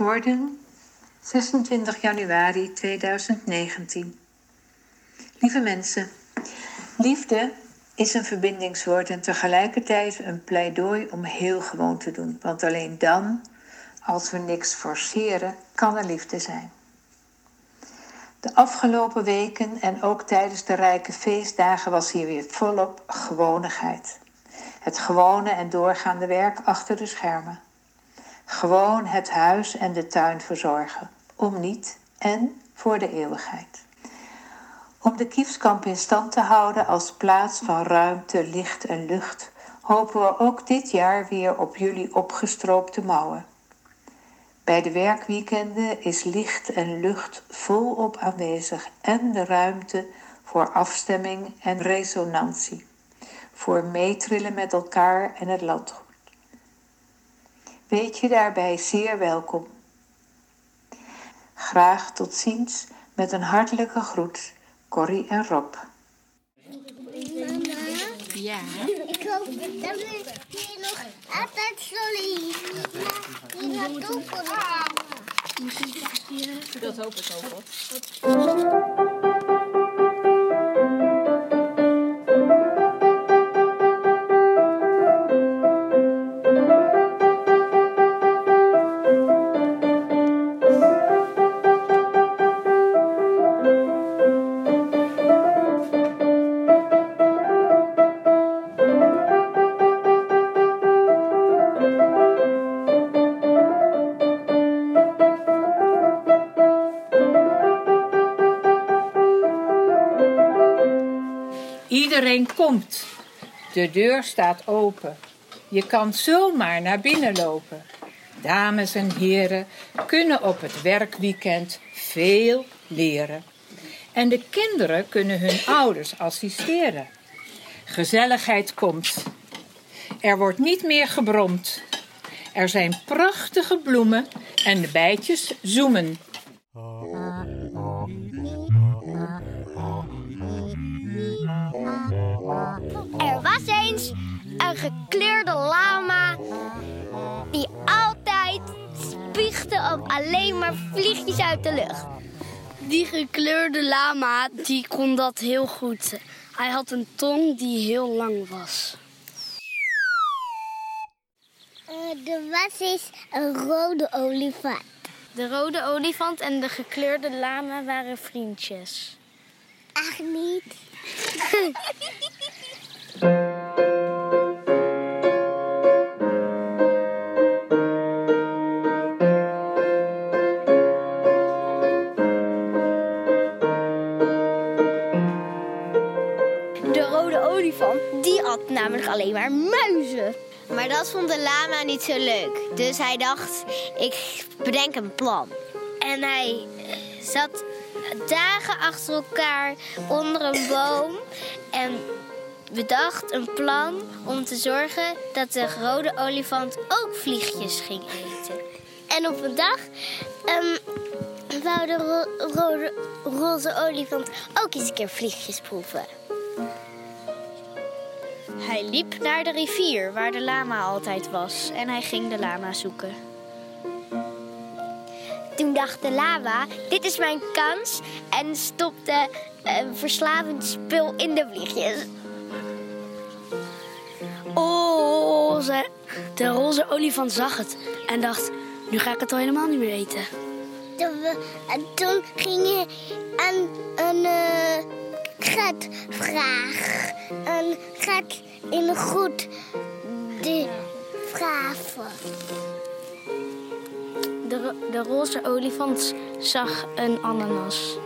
Vorden, 26 januari 2019. Lieve mensen, liefde is een verbindingswoord en tegelijkertijd een pleidooi om heel gewoon te doen. Want alleen dan, als we niks forceren, kan er liefde zijn. De afgelopen weken en ook tijdens de rijke feestdagen was hier weer volop gewonigheid. Het gewone en doorgaande werk achter de schermen. Gewoon het huis en de tuin verzorgen, om niet en voor de eeuwigheid. Om de Kiefskamp in stand te houden als plaats van ruimte, licht en lucht, hopen we ook dit jaar weer op jullie opgestroopte mouwen. Bij de werkweekenden is licht en lucht volop aanwezig en de ruimte voor afstemming en resonantie, voor meetrillen met elkaar en het landgoed. Weet je daarbij zeer welkom. Graag tot ziens met een hartelijke groet, Corrie en Rob. Mama, Ja. ik hoop dat we hier nog altijd zo lief hier naartoe kunnen. Dat hoop ik ook wel. Komt. De deur staat open. Je kan zomaar naar binnen lopen. Dames en heren kunnen op het werkweekend veel leren. En de kinderen kunnen hun ouders assisteren. Gezelligheid komt. Er wordt niet meer gebromd. Er zijn prachtige bloemen en de bijtjes zoemen. Een gekleurde lama die altijd spiegde op alleen maar vliegjes uit de lucht. Die gekleurde lama, die kon dat heel goed. Hij had een tong die heel lang was. Eh, er was eens een rode olifant. De rode olifant en de gekleurde lama waren vriendjes. Ach niet. alleen maar muizen. Maar dat vond de lama niet zo leuk. Dus hij dacht, ik bedenk een plan. En hij eh, zat dagen achter elkaar onder een boom en bedacht een plan om te zorgen dat de rode olifant ook vliegjes ging eten. En op een dag ehm, wou de ro- rode, roze olifant ook eens een keer vliegjes proeven. Hij liep naar de rivier waar de lama altijd was en hij ging de lama zoeken. Toen dacht de lama, dit is mijn kans. En stopte een verslavend spul in de vliegjes. Oh, ze, de roze olifant zag het en dacht, nu ga ik het al helemaal niet meer eten. En toen ging je aan een eh gat vragen. Een gat in een goed de vragen. De, de roze olifant zag een ananas.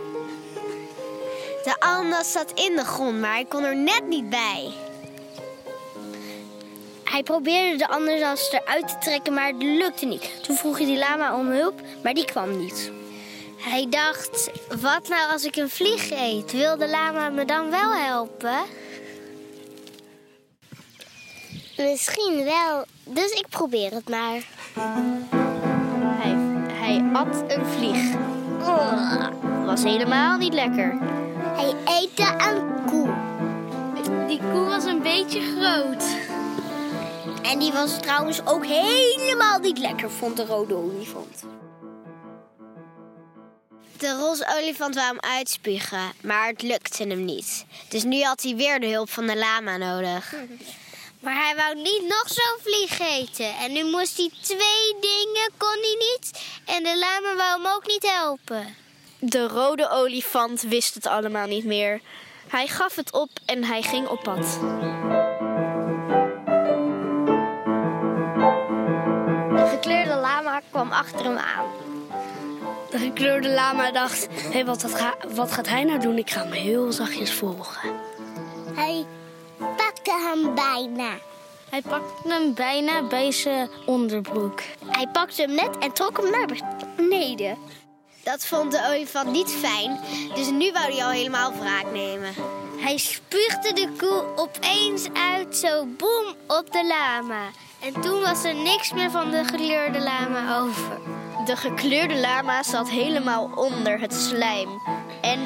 De ananas zat in de grond, maar hij kon er net niet bij. Hij probeerde de ananas eruit te trekken, maar het lukte niet. Toen vroeg hij die lama om hulp, maar die kwam niet. Hij dacht, wat nou als ik een vlieg eet? Wil de lama me dan wel helpen? Misschien wel, dus ik probeer het maar. Hij, hij at een vlieg. Oh, was helemaal niet lekker. Hij eet een koe. Die koe was een beetje groot. En die was trouwens ook helemaal niet lekker, vond de rode olifant. De roze olifant wou hem uitspugen, maar het lukte hem niet. Dus nu had hij weer de hulp van de lama nodig. Maar hij wou niet nog zo'n vlieg eten. En nu moest hij twee dingen, kon hij niet. En de lama wou hem ook niet helpen. De rode olifant wist het allemaal niet meer. Hij gaf het op en hij ging op pad. De gekleurde lama kwam achter hem aan. De gekleurde lama dacht: hé, hey, wat, ga- wat gaat hij nou doen? Ik ga hem heel zachtjes volgen. Hij pakte hem bijna. Hij pakte hem bijna bij zijn onderbroek. Hij pakte hem net en trok hem naar beneden. Dat vond de olifant niet fijn, dus nu wou hij al helemaal wraak nemen. Hij spuugde de koe opeens uit, zo boem, op de lama. En toen was er niks meer van de gekleurde lama over. De gekleurde lama zat helemaal onder het slijm en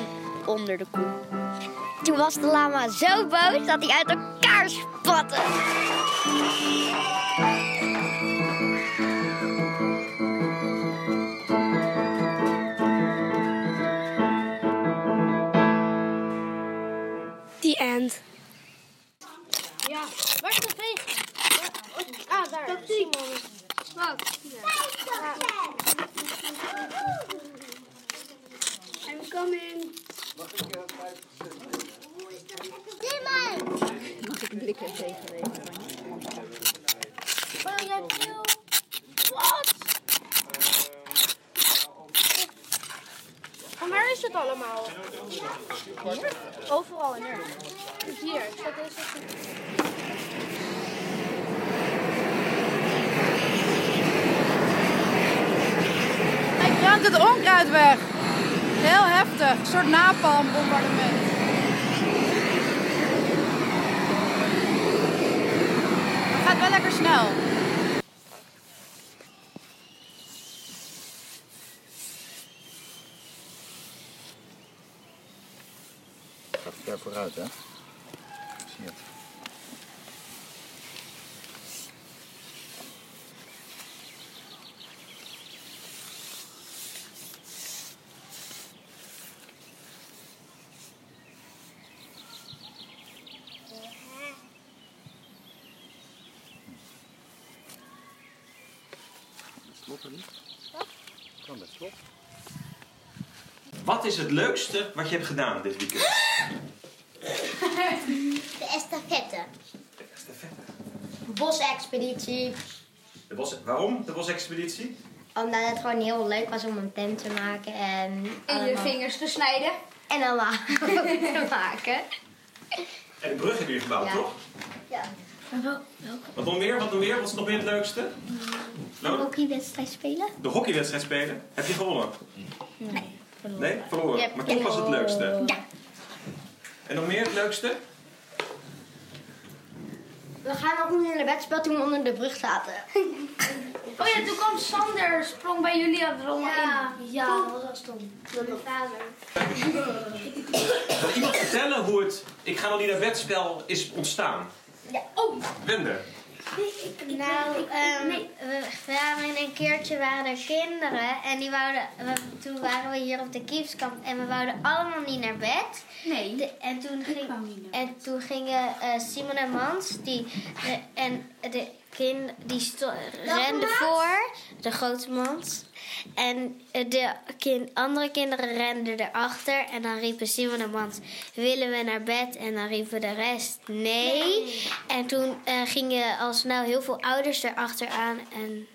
onder de koe. Toen was de lama zo boos dat hij uit elkaar spatte. The end. Ja, waar is de? Ah, oh, daar. Dat zie ik. Oh, Wat? I'm coming. Mag ik eh, je 5 Timon! Mag ik blikken tegenwegen? Wat? Waar is het allemaal? Overal en nergens. Dus hier, dat is het. het onkruid weg. Heel heftig, een soort napalmbombardement. Lekker snel. Gaat ver vooruit, hè? Niet? Kan. Wat is het leukste wat je hebt gedaan dit weekend? De estafette. De estafette. Bosexpeditie. De bos, waarom de bosexpeditie? Omdat het gewoon heel leuk was om een tent te maken en, In je vingers gesneden. en allemaal te maken. En de brug hebben jullie gebouwd, Ja. toch? Ja. Wat nog meer? Wat nog meer? Wat is nog meer het leukste? Nou, Hockeywedstrijd spelen? de hockeywedstrijd spelen. Heb je gewonnen? Nee. Nee, verloren. Je hebt Maar toch was het leukste. Ja. En nog meer het leukste? We gaan ook niet naar bed spelen toen we onder de brug zaten. Oh ja, toen kwam Sander, sprong bij jullie er allemaal Ja. in. Ja, dat was stom. Door mijn vader. Kan iemand vertellen hoe het Ik ga nog niet naar bed spel is ontstaan? Ja. Oh, Wende. Nou, ehm, we waren een keertje waren er kinderen en die wouden, we- toen waren we hier op de kiepskamp en we wouden allemaal niet naar bed. nee. De- en, toen ging, en toen gingen eh, Simon en Mans, die, en de kind, die renden voor, de grote Mans. En eh, de kin- andere kinderen renden erachter en dan riepen Simon en Mans, willen we naar bed? En dan riepen de rest, nee. En toen eh, gingen al snel heel veel ouders erachteraan en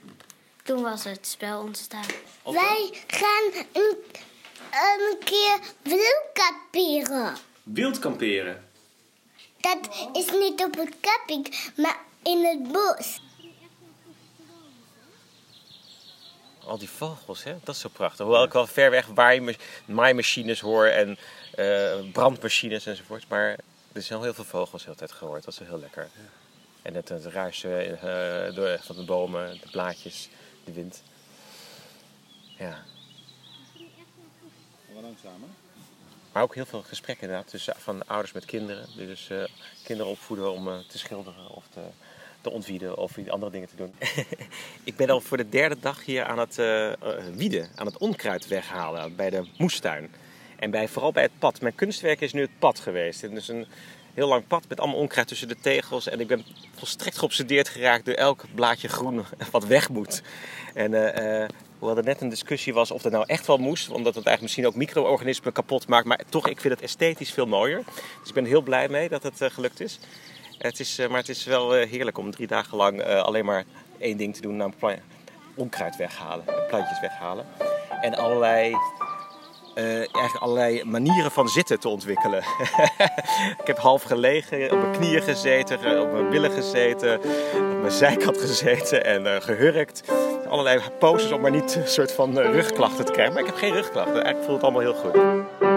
toen was het spel ontstaan. Wij gaan een, een keer wielkamperen. Wild kamperen. Dat is niet op het camping, maar in het bos. Al die vogels, hè? dat is zo prachtig. Hoewel ik wel ver weg waaima- maaimachines hoor en eh, brandmachines enzovoort. Maar er zijn al heel veel vogels de hele tijd gehoord. Dat is wel heel lekker. En het, het ruisen eh, door, van de bomen, de blaadjes, de wind. Ja. Wel langzamer. Maar ook heel veel gesprekken inderdaad tussen, van ouders met kinderen. Dus eh, kinderen opvoeden om eh, te schilderen of te, te ontwieden of andere dingen te doen. ik ben al voor de derde dag hier aan het eh, wieden, aan het onkruid weghalen bij de moestuin. En bij, vooral bij het pad. Mijn kunstwerk is nu het pad geweest. Het is een heel lang pad met allemaal onkruid tussen de tegels. En ik ben volstrekt geobsedeerd geraakt door elk blaadje groen wat weg moet. En eh, eh, hoewel er net een discussie was of dat nou echt wel moest, omdat het eigenlijk misschien ook micro-organismen kapot maakt. Maar toch, ik vind het esthetisch veel mooier. Dus ik ben heel blij mee dat het gelukt is. Het is maar het is wel heerlijk om drie dagen lang alleen maar één ding te doen, namelijk onkruid weghalen, plantjes weghalen. En allerlei uh, allerlei manieren van zitten te ontwikkelen. ik heb half gelegen, op mijn knieën gezeten, op mijn billen gezeten, op mijn zijkant gezeten en gehurkt. Allerlei poses om maar niet een soort van rugklachten te krijgen. Maar ik heb geen rugklachten, eigenlijk voelt het allemaal heel goed.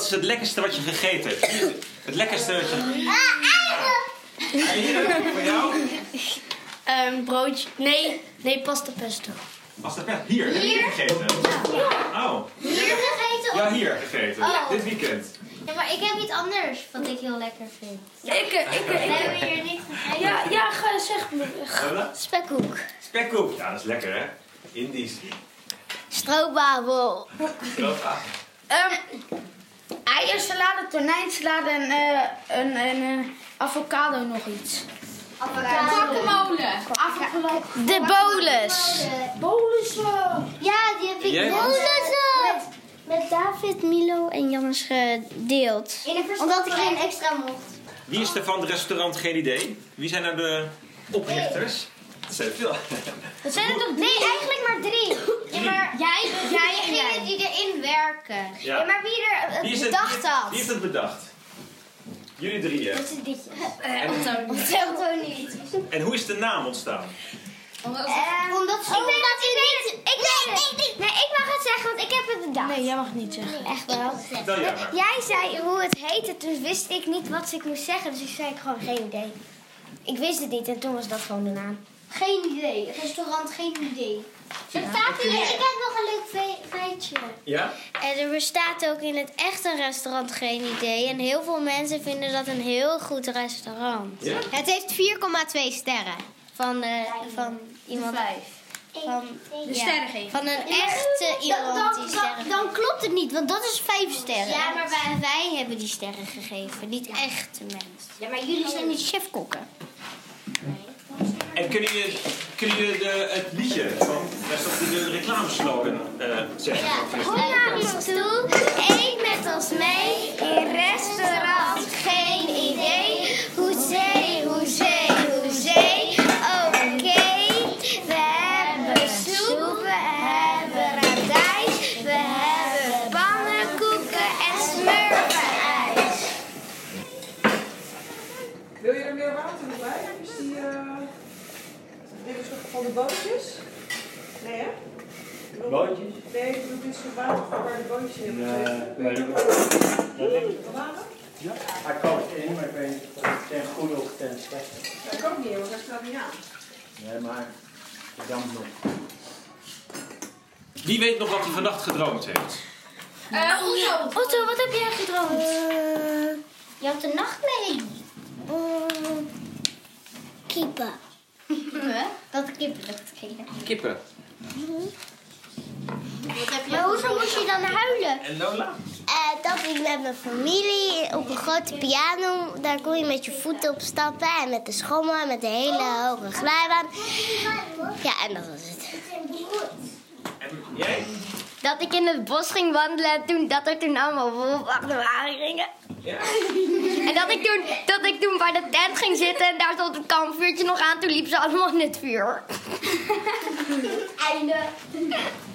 Het lekkerste wat je gegeten hebt? Het lekkerste wat je... Eieren voor jou? Um, broodje. Nee, nee, pasta pesto. Pasta pesto? Hier, heb je gegeten? Ja. Oh. Hier gegeten? Ja, hier gegeten. Oh. Dit weekend. Ja, maar ik heb iets anders wat ik heel lekker vind. Ja, ik, ik, ik, hebben we hier niet gegeten? Ja, ja ga, zeg me. Spekkoek. Spekkoek, ja, dat is lekker hè? Indisch. Stroopwafel. Stroopwafel. Um, Eiersalade, tonijnsalade en uh, een, een uh, avocado nog iets. Guacamole. De bolus. Bolus. Ja, die heb ik bolus met, met David, Milo en Jannes gedeeld. Omdat ik geen extra mocht. Wie is er van het restaurant geen idee? Wie zijn er de oprichters? Dat zijn er veel. Dat zijn er toch Nee, eigenlijk maar drie. Ja, maar jij, jij en jij. die erin werken. Ja. maar wie er het wie bedacht had. Wie heeft het bedacht? Jullie drieën. Dat is dit. Otto niet. En hoe is de naam ontstaan? Omdat, uh, omdat, ik omdat u niet... Ik, nee, nee, nee, ik mag het zeggen, want ik heb het bedacht. Nee, jij mag het niet zeggen. Echt wel. Jij zei hoe het heette, toen wist ik niet wat ik moest zeggen. Dus ik zei gewoon geen idee. Ik wist het niet en toen was dat gewoon de naam. Geen idee. Restaurant, geen idee. Er staat hier, ik heb nog een leuk feitje. Ja? En er bestaat ook in het echte restaurant geen idee. En heel veel mensen vinden dat een heel goed restaurant. Ja. Het heeft 4,2 sterren. Van, de, van iemand. Vijf. Van, de sterren Van een echte iemand die sterren Dan klopt het niet, want dat is vijf sterren. Ja, maar wij, wij hebben die sterren gegeven, niet echte mensen. Ja, maar jullie zijn niet chefkokken. En kunnen jullie, kunnen jullie de, het liedje van de reclameslogan uh, zeggen? Ja. Kom naar ons toe, eet met ons mee. In restaurant geen idee. Hoezee, hoezee, hoezee. Oké, we hebben soep, we hebben radijs, we hebben pannenkoeken en smurfenijs. Wil je er meer water bij? Is die... Uh... Dit is toch van de bootjes? Nee, hè? Bootjes? Nee, ik bedoel, dit is het water waar de bootjes in hebben Nee. Water? Ja, hij koopt in, maar ik weet niet of het ten goede of ten slechte. Dat kan niet, want hij staat niet aan. Nee, maar dan nog. Wie weet nog wat hij vannacht gedroomd heeft? Uh, Otto. Otto, wat heb jij gedroomd? Uh, je had de nacht mee. Uh, Kiepen. Dat kippen dat kippen. Kippen. Maar hoezo moest je dan huilen? En Lola? Uh, dat ik met mijn familie op een grote piano, daar kon je met je voeten op stappen en met de schommel en met de hele hoge glijbaan. Ja, en dat was het. En jij? Dat ik in het bos ging wandelen en toen, dat er toen allemaal wolven achter me aan gingen. Ja. En dat ik, toen, dat ik toen bij de tent ging zitten en daar stond het kampvuurtje nog aan. Toen liep ze allemaal in het vuur. Einde.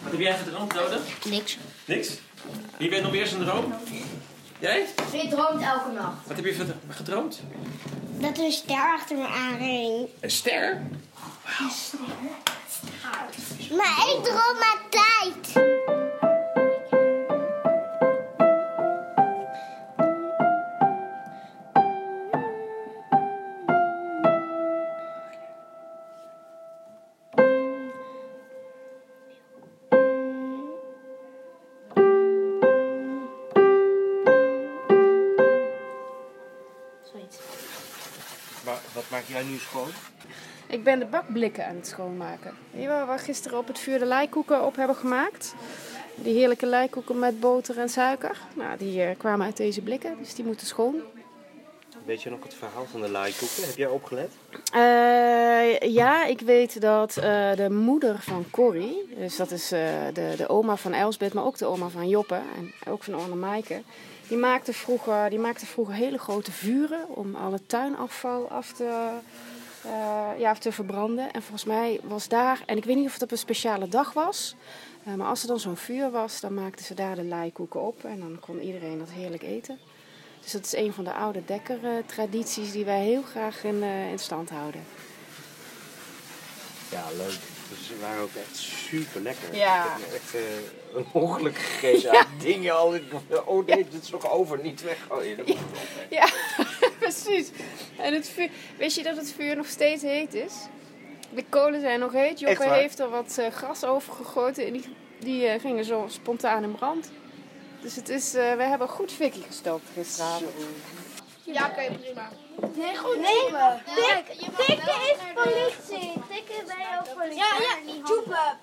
Wat heb jij gedroomd, Rode? Niks. Niks? Wie weet nog weer zijn droom? Jij? Je droomt elke nacht. Wat heb je gedroomd? Dat er een ster achter me aanging. Een ster? Maar ik droom maar tijd. Nu schoon? Ik ben de bakblikken aan het schoonmaken. Wel, waar we gisteren op het vuur de leikoeken op hebben gemaakt? Die heerlijke leikoeken met boter en suiker. Nou, die eh, kwamen uit deze blikken, dus die moeten schoon. Weet je nog het verhaal van de laaikoeken? Heb jij opgelet? Eh, ja, ik weet dat eh, de moeder van Corrie, dus dat is eh, de, de oma van Elsbeth, maar ook de oma van Joppe en ook van Anne Maaike, die maakte, vroeger, die maakte vroeger hele grote vuren om alle tuinafval af te, ja, te verbranden. En volgens mij was daar, en ik weet niet of het op een speciale dag was, maar als er dan zo'n vuur was, dan maakten ze daar de laaikoeken op en dan kon iedereen dat heerlijk eten. Dus dat is een van de oude dekkertradities die wij heel graag in, eh, in stand houden. Ja, leuk. Dus ze waren ook echt super lekker. Ja. Ik heb echt eh, een ongeluk gegeten aan dingen. Al, oh nee, dit is nog over, niet weggooien. Dat moet wel weg. Ja, precies. En het vuur, wist je dat het vuur nog steeds heet is? De kolen zijn nog heet. Joppe heeft er wat eh, gras over gegoten en die, die gingen zo spontaan in brand. Dus het is, eh, we hebben goed fikkie gestookt gisteravond. Ja, oké, prima. Nee, goed. Nee, tik, tikken is politie. Tikken ben je ook politie. Ja, ja, joepen.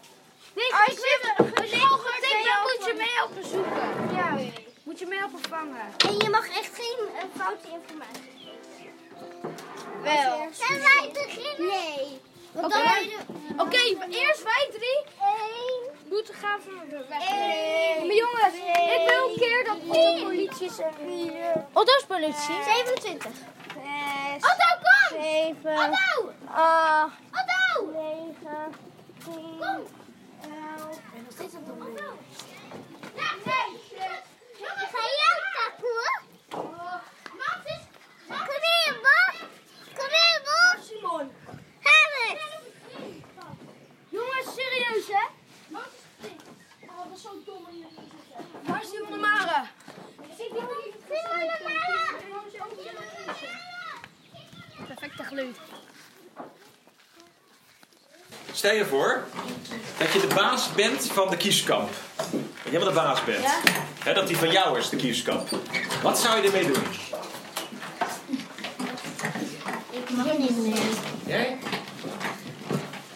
Nee, Als ik je weet een school getikt bent, moet je mee helpen zoeken. Ja. Moet je mee helpen vangen. En je mag echt geen uh, foute informatie geven. Wel. Zijn wij beginnen? Nee. Want Oké, dan wij- Oké, eerst wij drie Eén. Moeten gaan van de weg. Eén. Maar jongens, ik wil een keer dat Otto politie is. Vier. Otto's politie. 27. Zes. Otto, kom! Zeven. Otto! Acht. Otto! Negen. Tien. Kom! Elf. Ik ben nog steeds aan het doen. Ja, nee. Ga je ook pakken hoor? Kom hier, Bob. Kom hier, Bob. Simon. Harris. Jongens, serieus hè? Oh, dat is zo dom om jullie te Mare. Perfecte geluid. Stel je voor dat je de baas bent van de kieskamp. Dat jij wel de baas bent. Ja. Dat die van jou is, de kieskamp. Wat zou je ermee doen? Ik mag niet meer. Jij?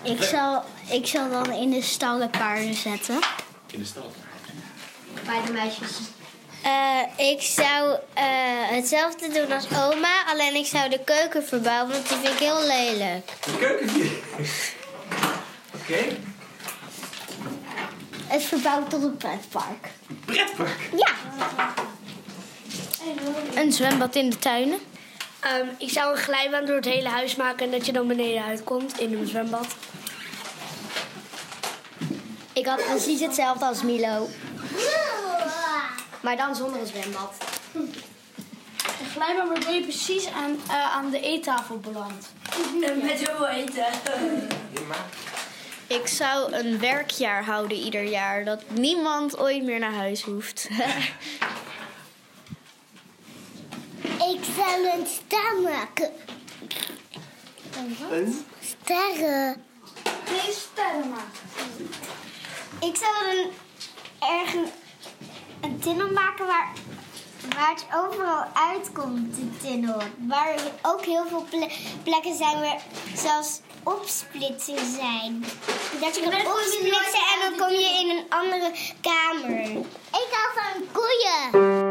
Ik zal, ik zal dan in de stallen paarden zetten. In de stal. Bij de meisjes. Eh, ik zou eh, hetzelfde doen als oma, alleen ik zou de keuken verbouwen, want die vind ik heel lelijk. De keuken. Oké. Het verbouwt tot een pretpark. Pretpark. Ja. Een zwembad in de tuinen. Ehm, ik zou een glijbaan door het hele huis maken en dat je dan beneden uitkomt in een zwembad. Ik had precies hetzelfde als Milo, maar dan zonder een zwembad. Een glijbaan waardoor je precies aan, eh, aan de eettafel belandt. En met heel veel eten. Ik zou een werkjaar houden ieder jaar, dat niemand ooit meer naar huis hoeft. Ik zal een ster maken. Een? Sterren. Nee, sterren maken. Ik zal een, ergens een tunnel maken waar, waar het overal uitkomt, de tunnel. Waar ook heel veel ple- plekken zijn waar zelfs opsplitsingen zijn. Dat je kan opsplitsen en dan kom je in een andere kamer. Ik hou van koeien.